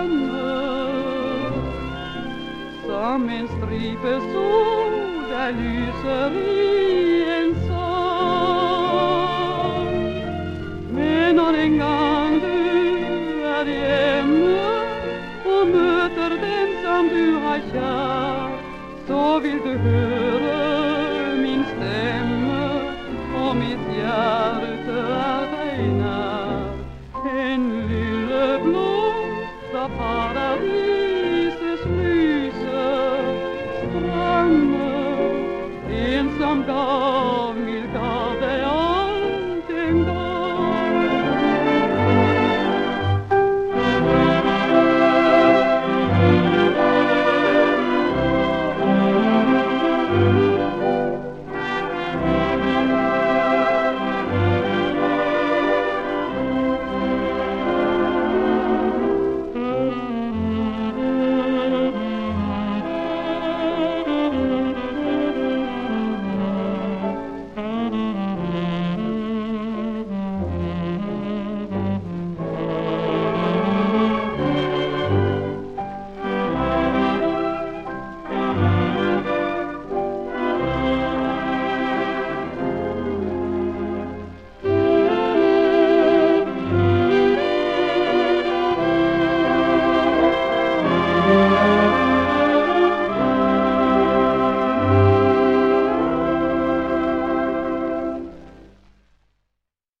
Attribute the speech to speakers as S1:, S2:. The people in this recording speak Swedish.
S1: øyne som en stripe sol lyser i en sång Men när en gång du är hemma och möter den som du har kär så vill du höra min stämma och mitt hjärta är dig när. En lille upon